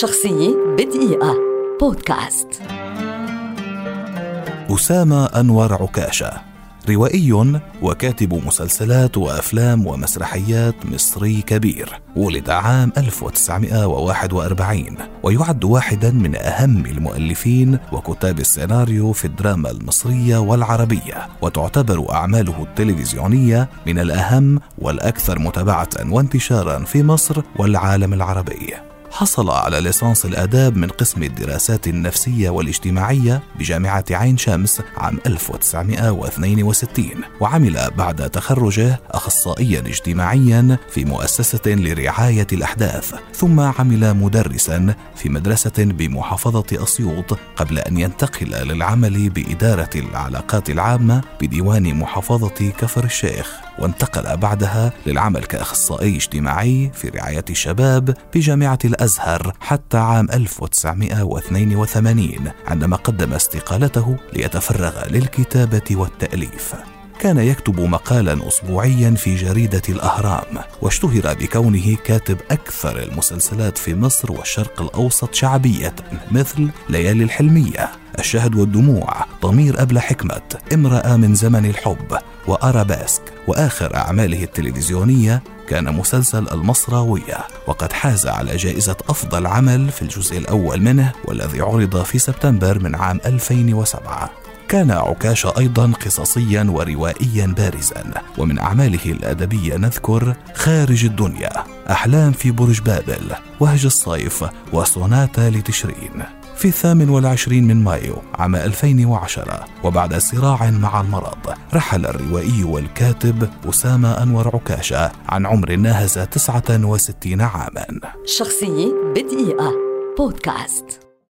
شخصية بدقيقة. بودكاست. أسامة أنور عكاشة روائي وكاتب مسلسلات وأفلام ومسرحيات مصري كبير ولد عام 1941 ويعد واحدا من أهم المؤلفين وكتاب السيناريو في الدراما المصرية والعربية وتعتبر أعماله التلفزيونية من الأهم والأكثر متابعة وانتشارا في مصر والعالم العربي. حصل على ليسانس الآداب من قسم الدراسات النفسية والاجتماعية بجامعة عين شمس عام 1962 وعمل بعد تخرجه أخصائيا اجتماعيا في مؤسسة لرعاية الأحداث ثم عمل مدرسا في مدرسة بمحافظة أسيوط قبل أن ينتقل للعمل بإدارة العلاقات العامة بديوان محافظة كفر الشيخ وانتقل بعدها للعمل كأخصائي اجتماعي في رعاية الشباب بجامعة الأزهر حتى عام 1982 عندما قدم استقالته ليتفرغ للكتابة والتأليف. كان يكتب مقالا اسبوعيا في جريدة الأهرام واشتهر بكونه كاتب أكثر المسلسلات في مصر والشرق الأوسط شعبيه مثل ليالي الحلمية الشهد والدموع ضمير أبلة حكمة امرأة من زمن الحب وأرابيسك وآخر أعماله التلفزيونية كان مسلسل المصراوية وقد حاز على جائزة أفضل عمل في الجزء الأول منه والذي عرض في سبتمبر من عام 2007 كان عكاش أيضا قصصيا وروائيا بارزا ومن أعماله الأدبية نذكر خارج الدنيا. أحلام في برج بابل وهج الصيف وسوناتا لتشرين في الثامن والعشرين من مايو عام 2010 وبعد صراع مع المرض رحل الروائي والكاتب أسامة أنور عكاشة عن عمر ناهز 69 عاما. شخصية بدقيقة. بودكاست.